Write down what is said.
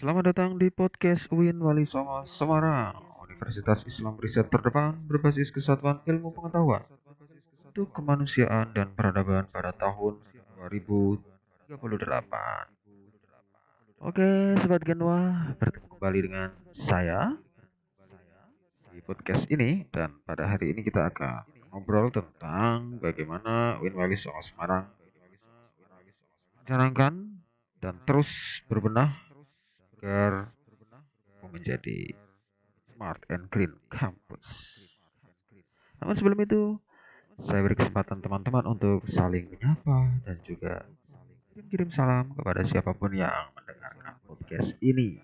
Selamat datang di podcast UIN Wali Songo Semarang, Universitas Islam Riset terdepan berbasis kesatuan ilmu pengetahuan untuk kemanusiaan dan peradaban pada tahun 2038. Oke, Sobat Genwa, bertemu kembali dengan saya di podcast ini dan pada hari ini kita akan ngobrol tentang bagaimana UIN Wali Songo Semarang mencanangkan dan terus berbenah agar menjadi smart and green campus. Namun sebelum itu, saya beri kesempatan teman-teman untuk saling menyapa dan juga kirim salam kepada siapa pun yang mendengarkan podcast ini.